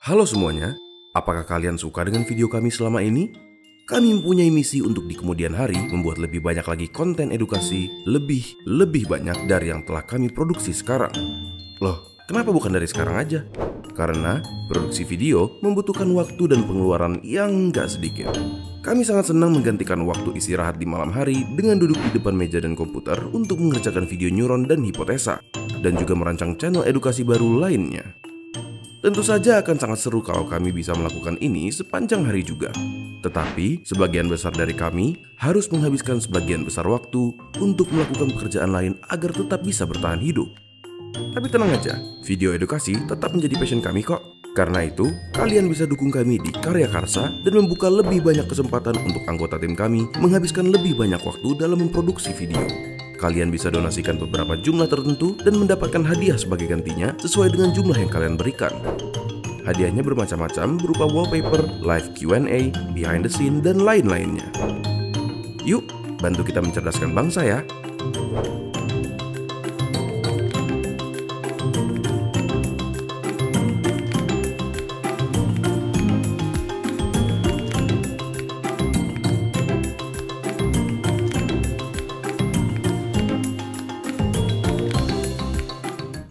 Halo semuanya, apakah kalian suka dengan video kami selama ini? Kami mempunyai misi untuk di kemudian hari membuat lebih banyak lagi konten edukasi, lebih, lebih banyak dari yang telah kami produksi sekarang. Loh, kenapa bukan dari sekarang aja? Karena produksi video membutuhkan waktu dan pengeluaran yang nggak sedikit. Kami sangat senang menggantikan waktu istirahat di malam hari dengan duduk di depan meja dan komputer untuk mengerjakan video neuron dan hipotesa, dan juga merancang channel edukasi baru lainnya. Tentu saja akan sangat seru kalau kami bisa melakukan ini sepanjang hari juga. Tetapi, sebagian besar dari kami harus menghabiskan sebagian besar waktu untuk melakukan pekerjaan lain agar tetap bisa bertahan hidup. Tapi tenang aja, video edukasi tetap menjadi passion kami kok. Karena itu, kalian bisa dukung kami di Karya Karsa dan membuka lebih banyak kesempatan untuk anggota tim kami menghabiskan lebih banyak waktu dalam memproduksi video. Kalian bisa donasikan beberapa jumlah tertentu dan mendapatkan hadiah sebagai gantinya sesuai dengan jumlah yang kalian berikan. Hadiahnya bermacam-macam berupa wallpaper, live Q&A, behind the scene, dan lain-lainnya. Yuk, bantu kita mencerdaskan bangsa ya!